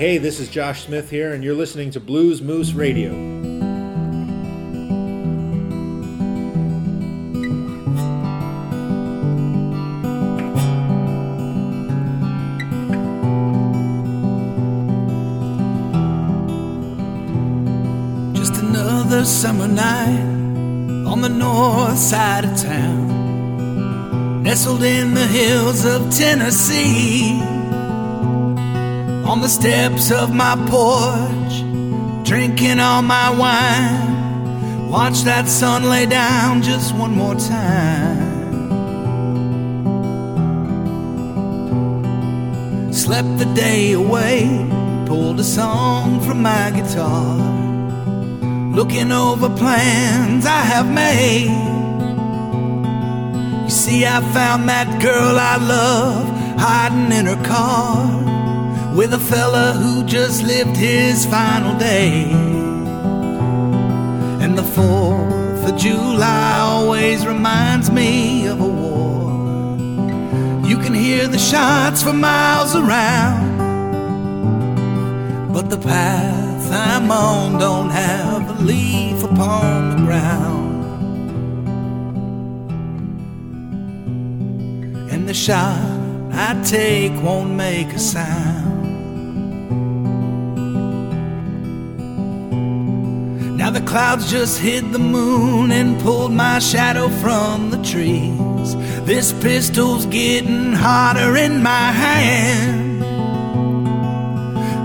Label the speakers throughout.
Speaker 1: Hey, this is Josh Smith here, and you're listening to Bluesmoose Radio.
Speaker 2: Just another summer night on the north side of town, nestled in the hills of Tennessee. On the steps of my porch, drinking all my wine, watch that sun lay down just one more time. Slept the day away, pulled a song from my guitar looking over plans I have made. You see, I found that girl I love hiding in her car with a fella who just lived his final day. And the 4th of July always reminds me of a war. You can hear the shots for miles around. But the path I'm on don't have a leaf upon the ground. And the shot I take won't make a sound. Clouds just hid the moon and pulled my shadow from the trees. This pistol's getting hotter in my hand.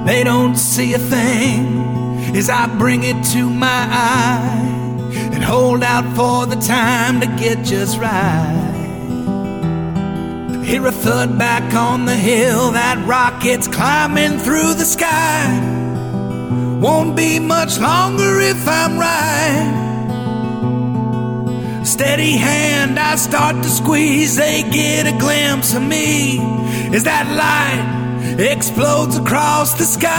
Speaker 2: They don't see a thing as I bring it to my eye and hold out for the time to get just right. Hear a thud back on the hill, that rocket's climbing through the sky. Won't be much longer if I'm right. Steady hand, I start to squeeze. They get a glimpse of me as that light explodes across the sky.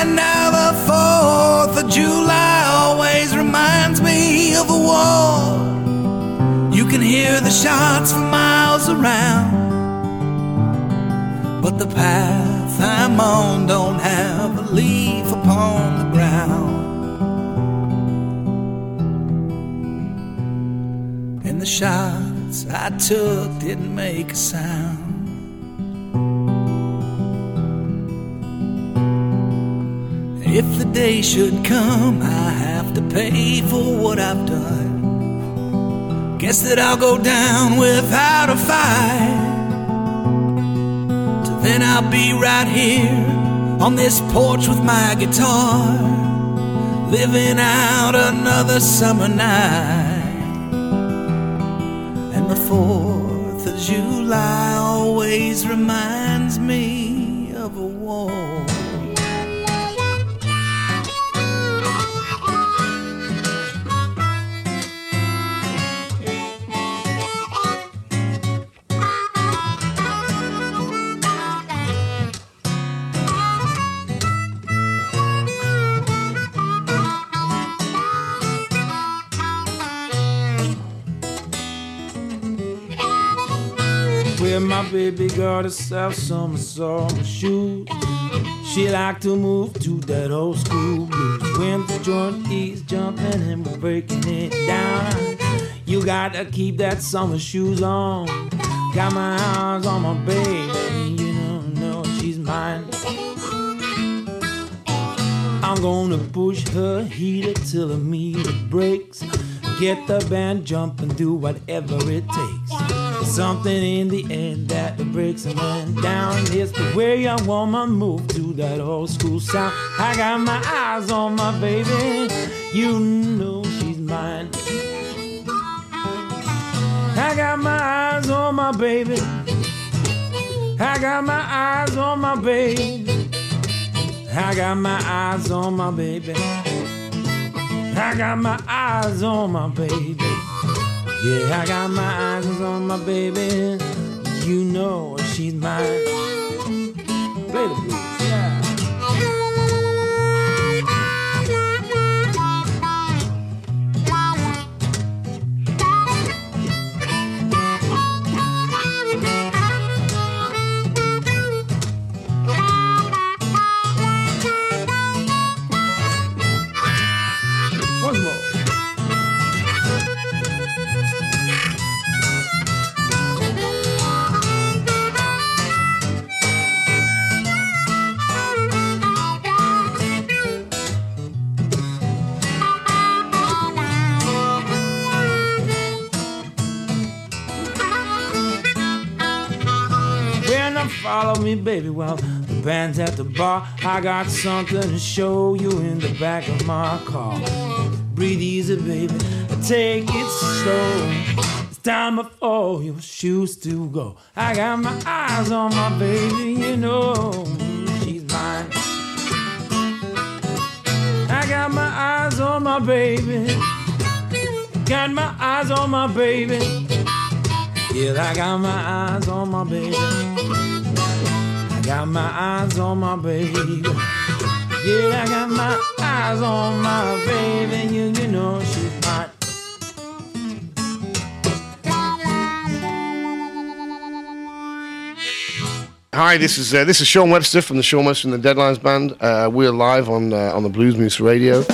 Speaker 2: And now the 4th of July always reminds me of a war. You can hear the shots for miles around. But the path I'm on don't have a leaf upon the ground. And the shots I took didn't make a sound. If the day should come, I have to pay for what I've done. Guess that I'll go down without a fight. Then, I'll be right here on this porch with my guitar, living out another summer night. And the 4th of July always reminds me of a war.
Speaker 3: Baby got herself some summer shoes. She like to move to that old school blues. When the joint is jumping and we're breaking it down, you gotta keep that summer shoes on. Got my eyes on my baby, you know, know she's mine. I'm gonna push her heater till the meter breaks. Get the band jumping, do whatever it takes. Something in the end that breaks a man down. It's the way a woman move to that old school sound. I got my eyes on my baby, you know she's mine. I got my eyes on my baby. I got my eyes on my baby. I got my eyes on my baby. I got my eyes on my baby. Yeah, I got my eyes on my baby. You know she's mine. Play the blues, baby, well, the band's at the bar. I got something to show you in the back of my car. Breathe easy, baby, take it slow. It's time before your shoes to go. I got my eyes on my baby, you know she's mine. I got my eyes on my baby. Got my eyes on my baby. Yeah, I got my eyes on my baby. Got my eyes on my baby. Yeah, I got my eyes on my baby. You, you know she's mine.
Speaker 4: Hi, this is uh, this is Sean Webster from the Sean Webster and the Deadlines Band. Uh, we're live on uh, on the Bluesmoose Radio.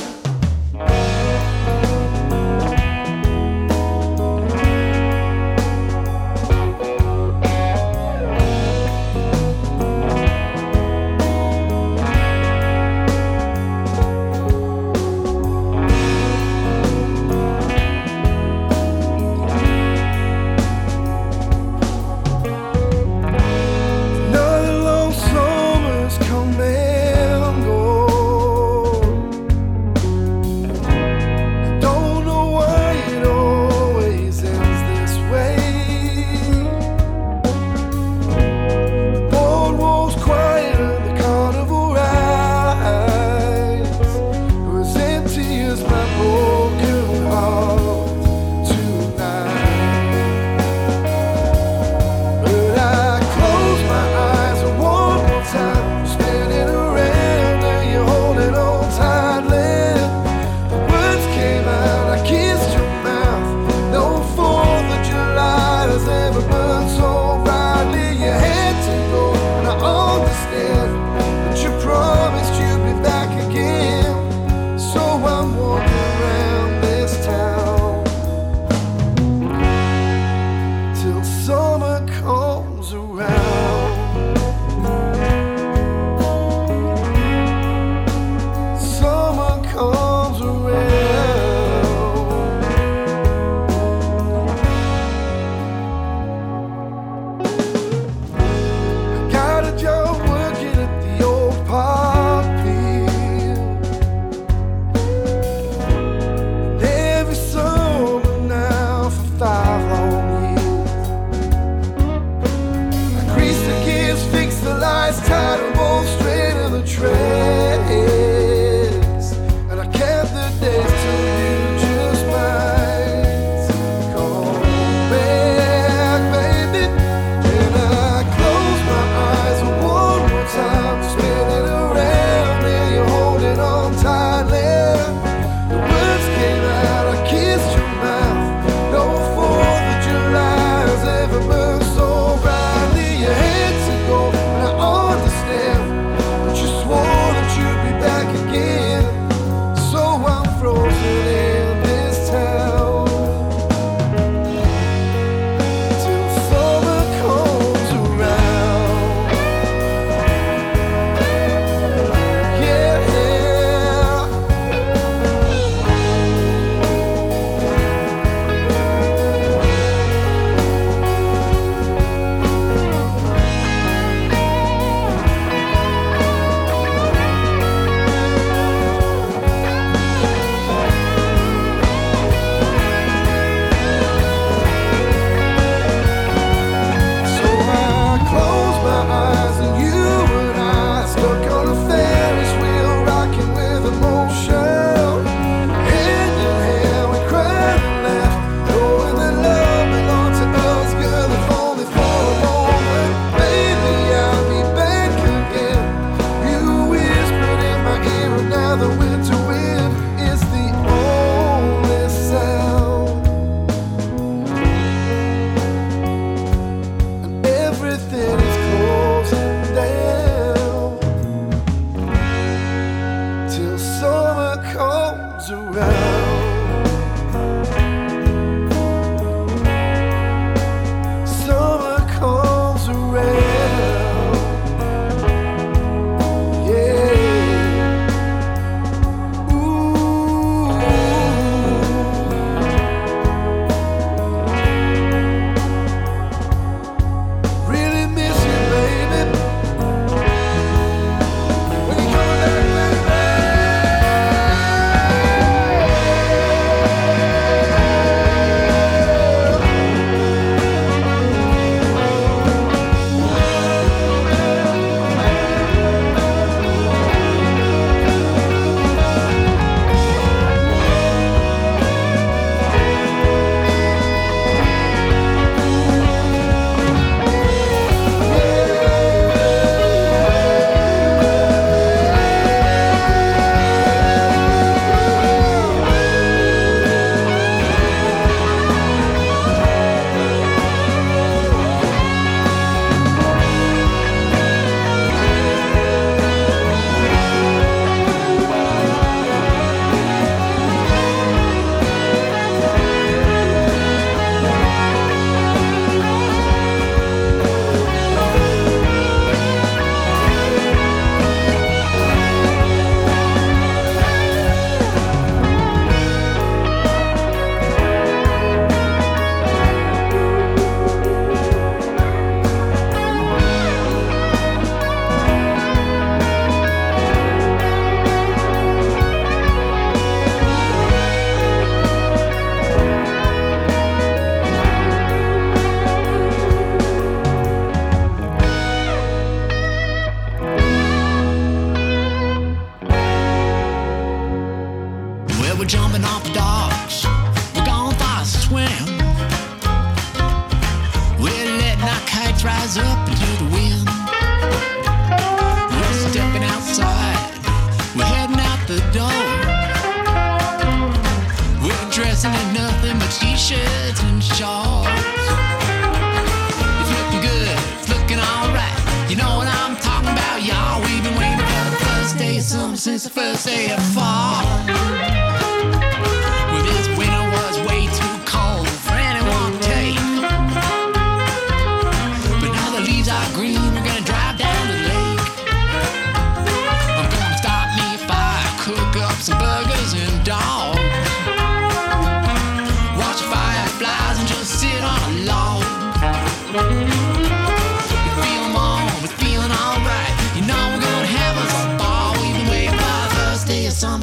Speaker 5: Since the first day of fall.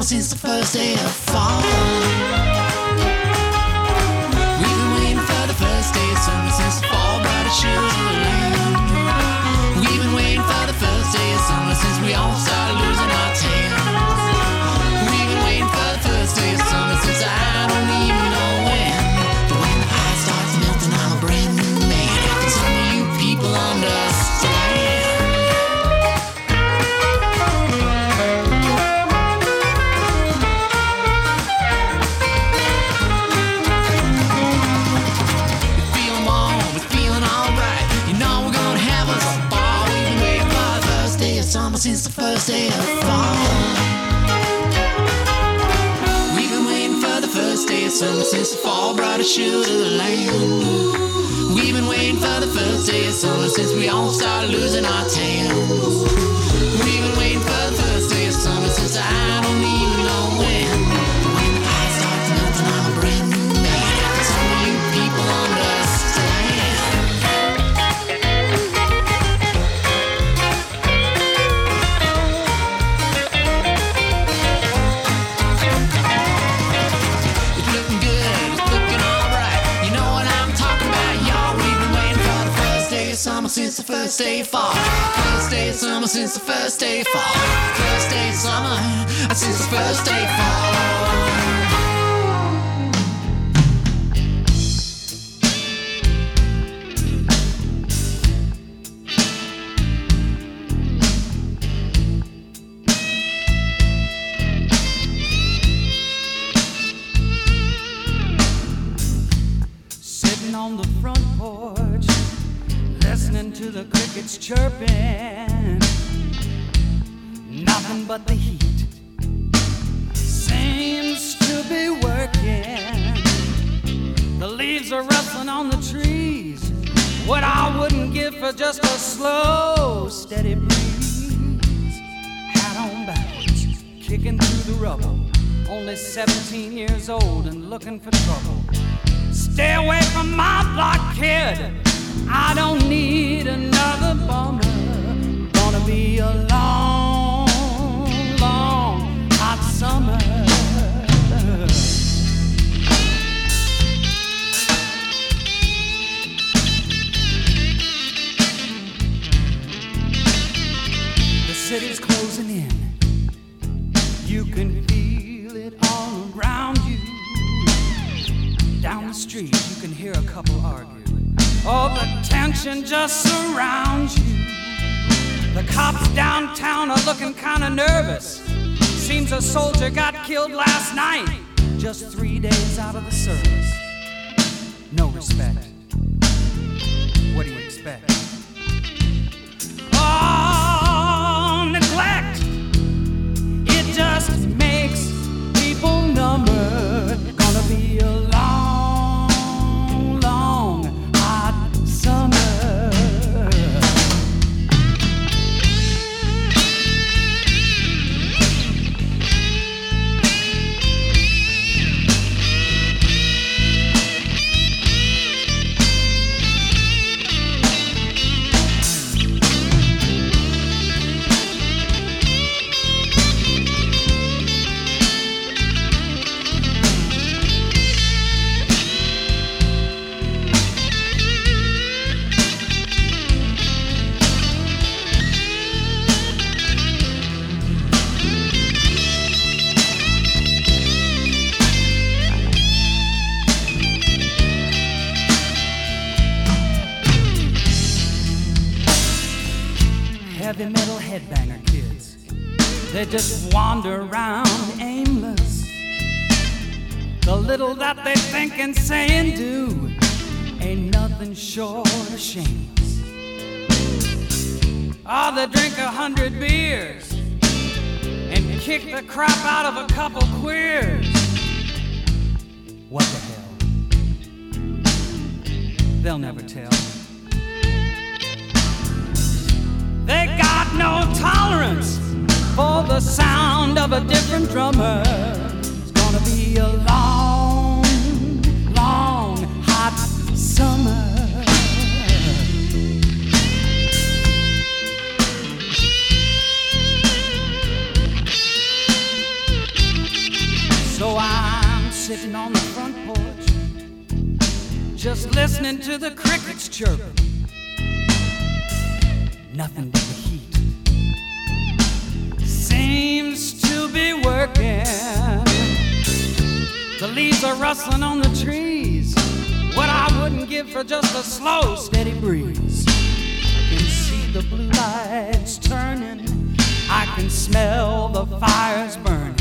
Speaker 5: Since the first day of fall. Of summer since the fall brought a shoe to the land. We've been waiting for the first day of summer since we all started losing our tails. We've been waiting for summer since the first day fall.
Speaker 6: Oh, the tension just surrounds you. The cops downtown are looking kinda nervous. Seems a soldier got killed last night, just three days out of the service. No respect. What do you expect? Oh, neglect. It just makes people number. They just wander around aimless. The little that they think and say and do ain't nothing short of shameless. Oh, they drink a hundred beers and kick the crap out of a couple queers. What the hell? They'll never tell. The sound of a different drummer. It's gonna be a long, long, hot summer. So I'm sitting on the front porch, just listening to the crickets chirping. Nothing seems to be working. The leaves are rustling on the trees. What I wouldn't give for just a slow, steady breeze. I can see the blue lights turning. I can smell the fires burning.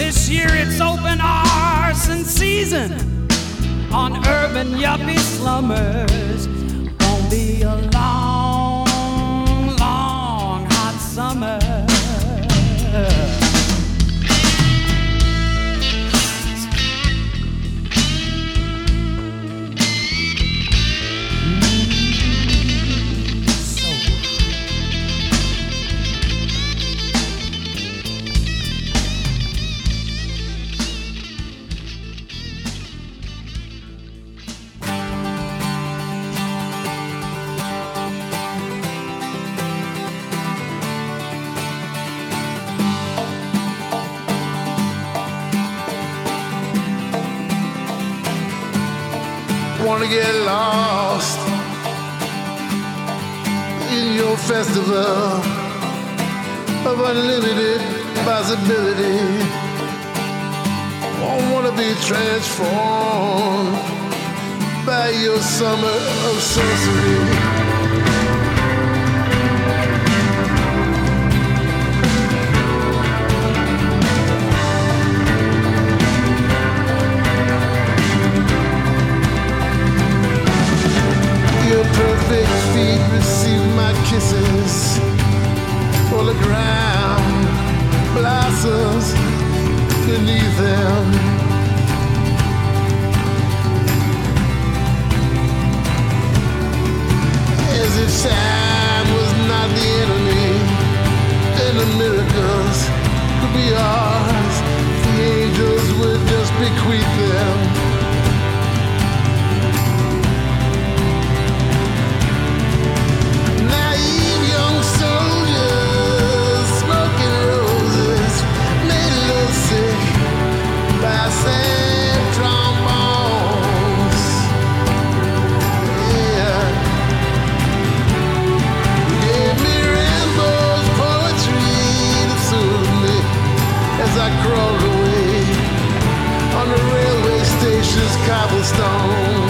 Speaker 6: This year it's open arson season on urban yuppie slummers. Gonna be a long, long hot summer.
Speaker 7: Festival of unlimited possibility. Won't wanna be transformed by your summer of sorcery. Perfect feet receive my kisses. All the ground blossoms beneath them. As if time was not the enemy, and the miracles could be ours. The angels would just bequeath them. Station's cobblestones.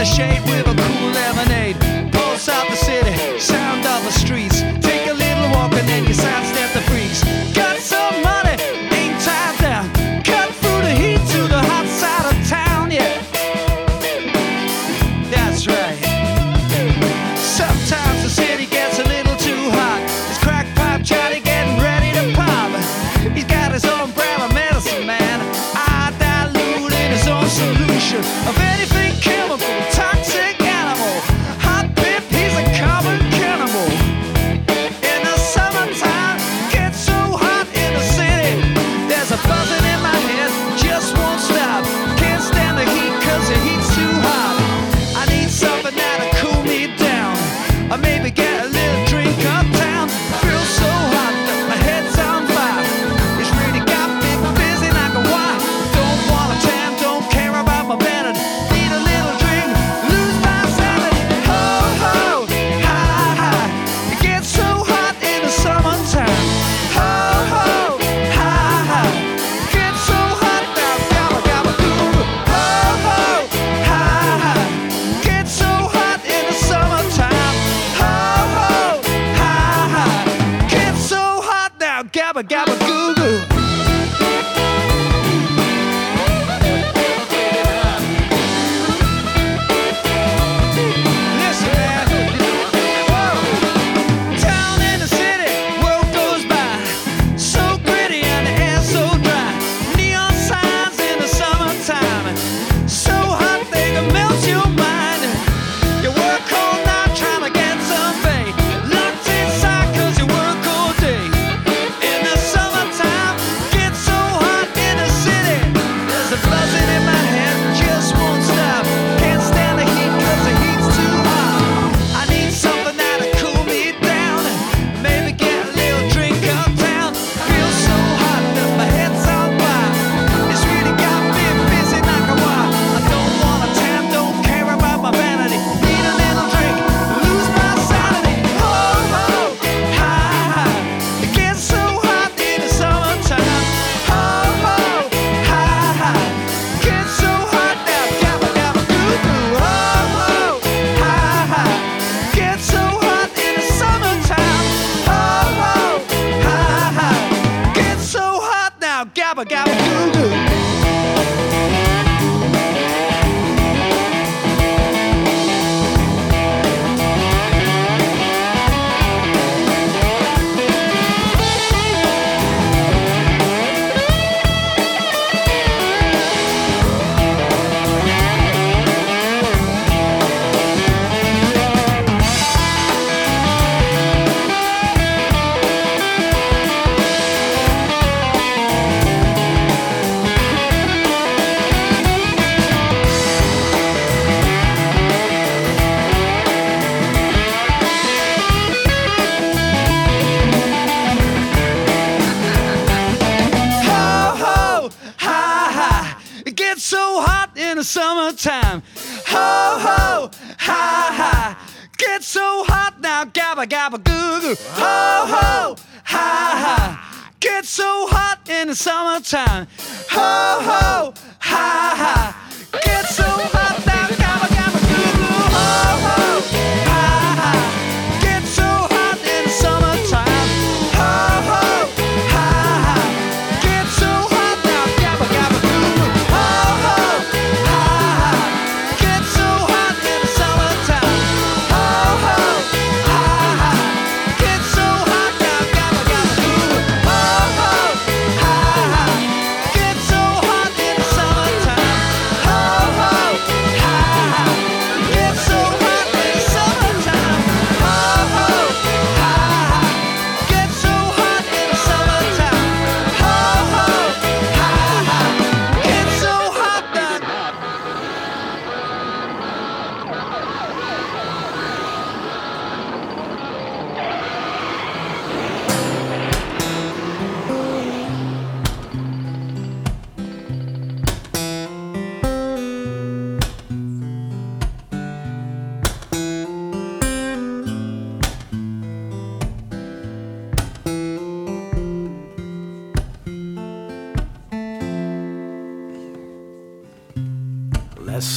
Speaker 7: the
Speaker 6: shade with a cool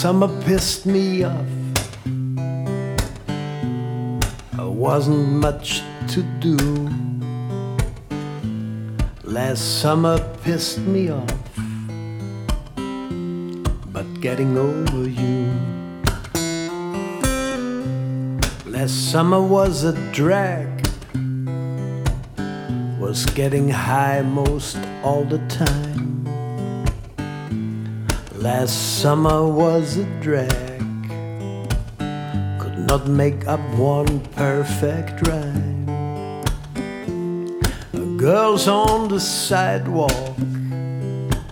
Speaker 8: summer pissed me off. There wasn't much to do. Last summer pissed me off. But getting over you. Last summer was a drag. Was getting high most all the time. Last summer was a drag. Could not make up one perfect rhyme. Girls on the sidewalk,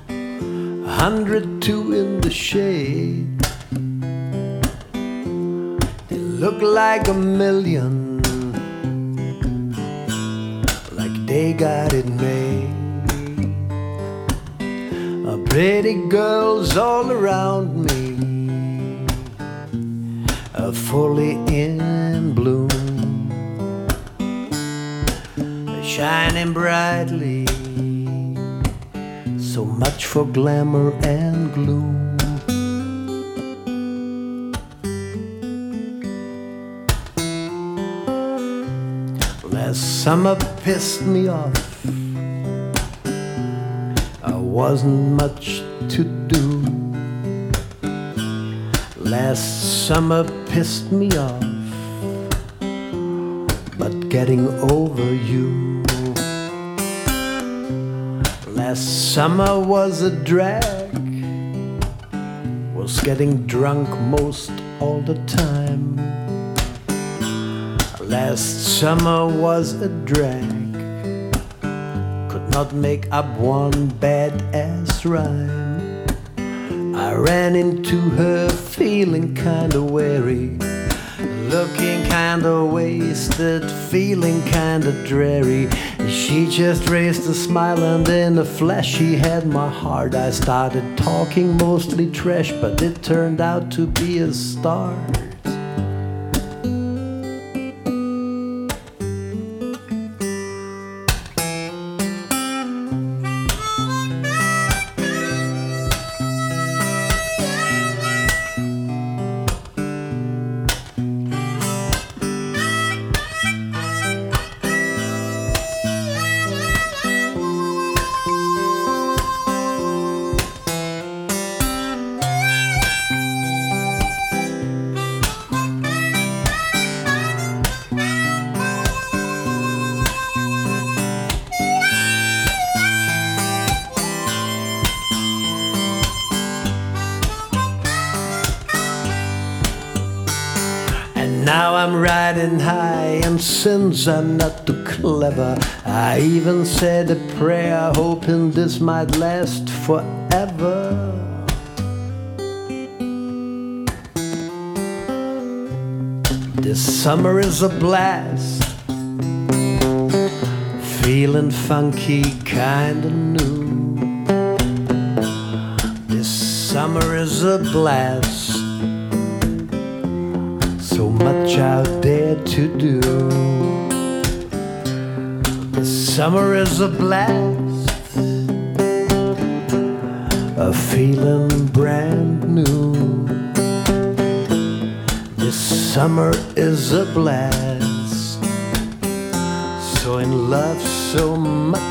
Speaker 8: a hundred two in the shade. They look like a million, like they got it Pretty girls all around me, uh, fully in bloom, shining brightly. So much for glamour and gloom. Last summer pissed me off. Wasn't much to do. Last summer pissed me off, but getting over you. Last summer was a drag, was getting drunk most all the time. Last summer was a drag not make up one badass rhyme. I ran into her feeling kinda weary, looking kinda wasted, feeling kinda dreary. She just raised a smile and in a flash she had my heart. I started talking mostly trash, but it turned out to be a start. things I'm not too clever. I even said a prayer, hoping this might last forever. This summer is a blast. Feeling funky, kinda new. This summer is a blast. So much out there to do. Summer is a blast, a feeling brand new. This summer is a blast, so in love, so much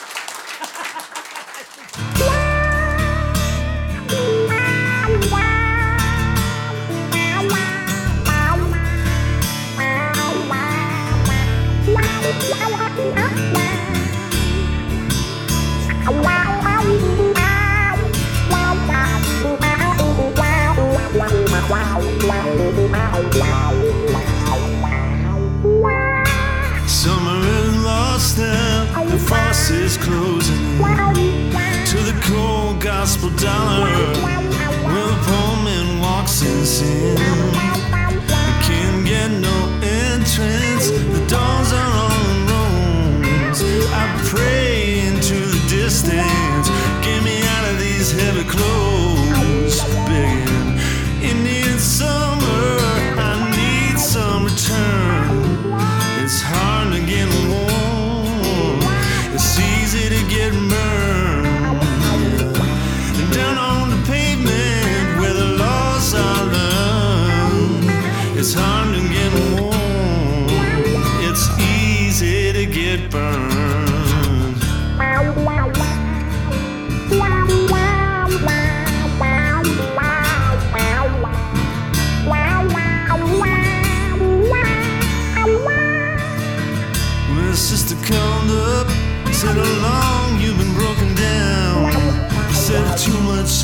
Speaker 8: Summer
Speaker 2: is lost now, the is closing in to the cold gospel dollar where the poor man walks in sin. You can't get no entrance, the doors are on roads. I pray into the distance, get me out of these heavy clothes. Begging, Indian summer,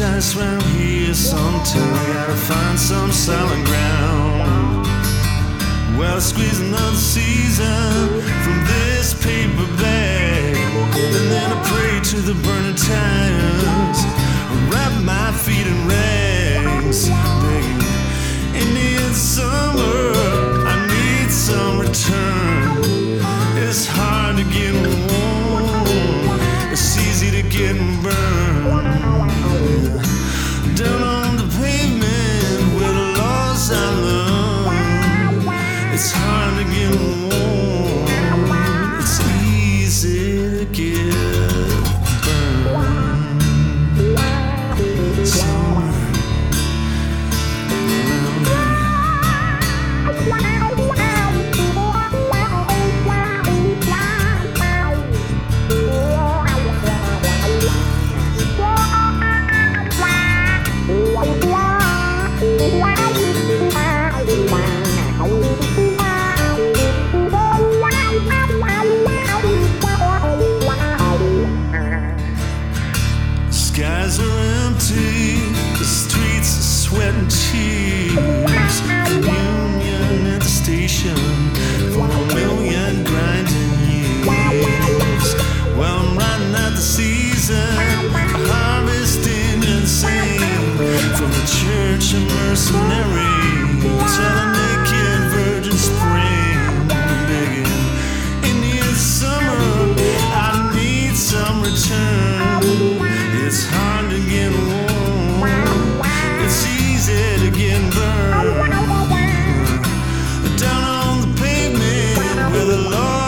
Speaker 2: ice round here sometime. Gotta find some solid ground. Well, I squeeze another season from this paper bag. And then I pray to the burning tires. I Wrap my feet in rags. Indian summer, I need some return. It's hard to get warm. It's easy to get burned.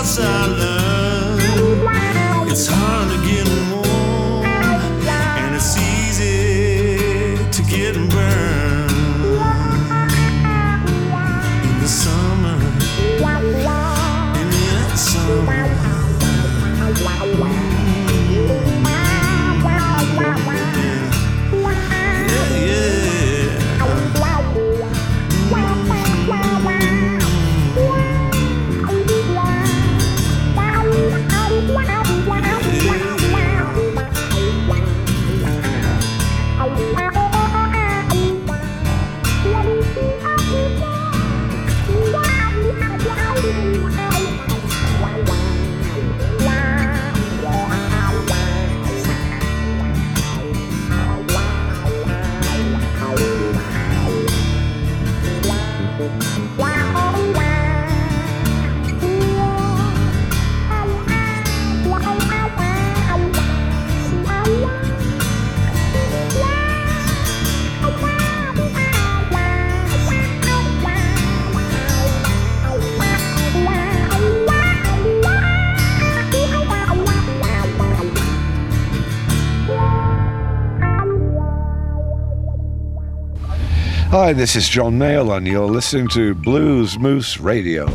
Speaker 2: silence.
Speaker 9: Hi, this is John Mayall, and you're listening to Bluesmoose Radio.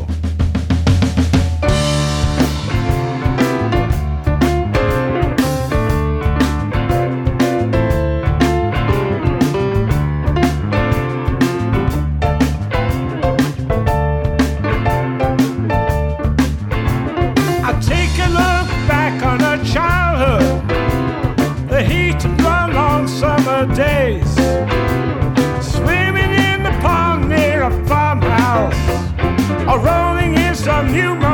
Speaker 10: I take a look back on a new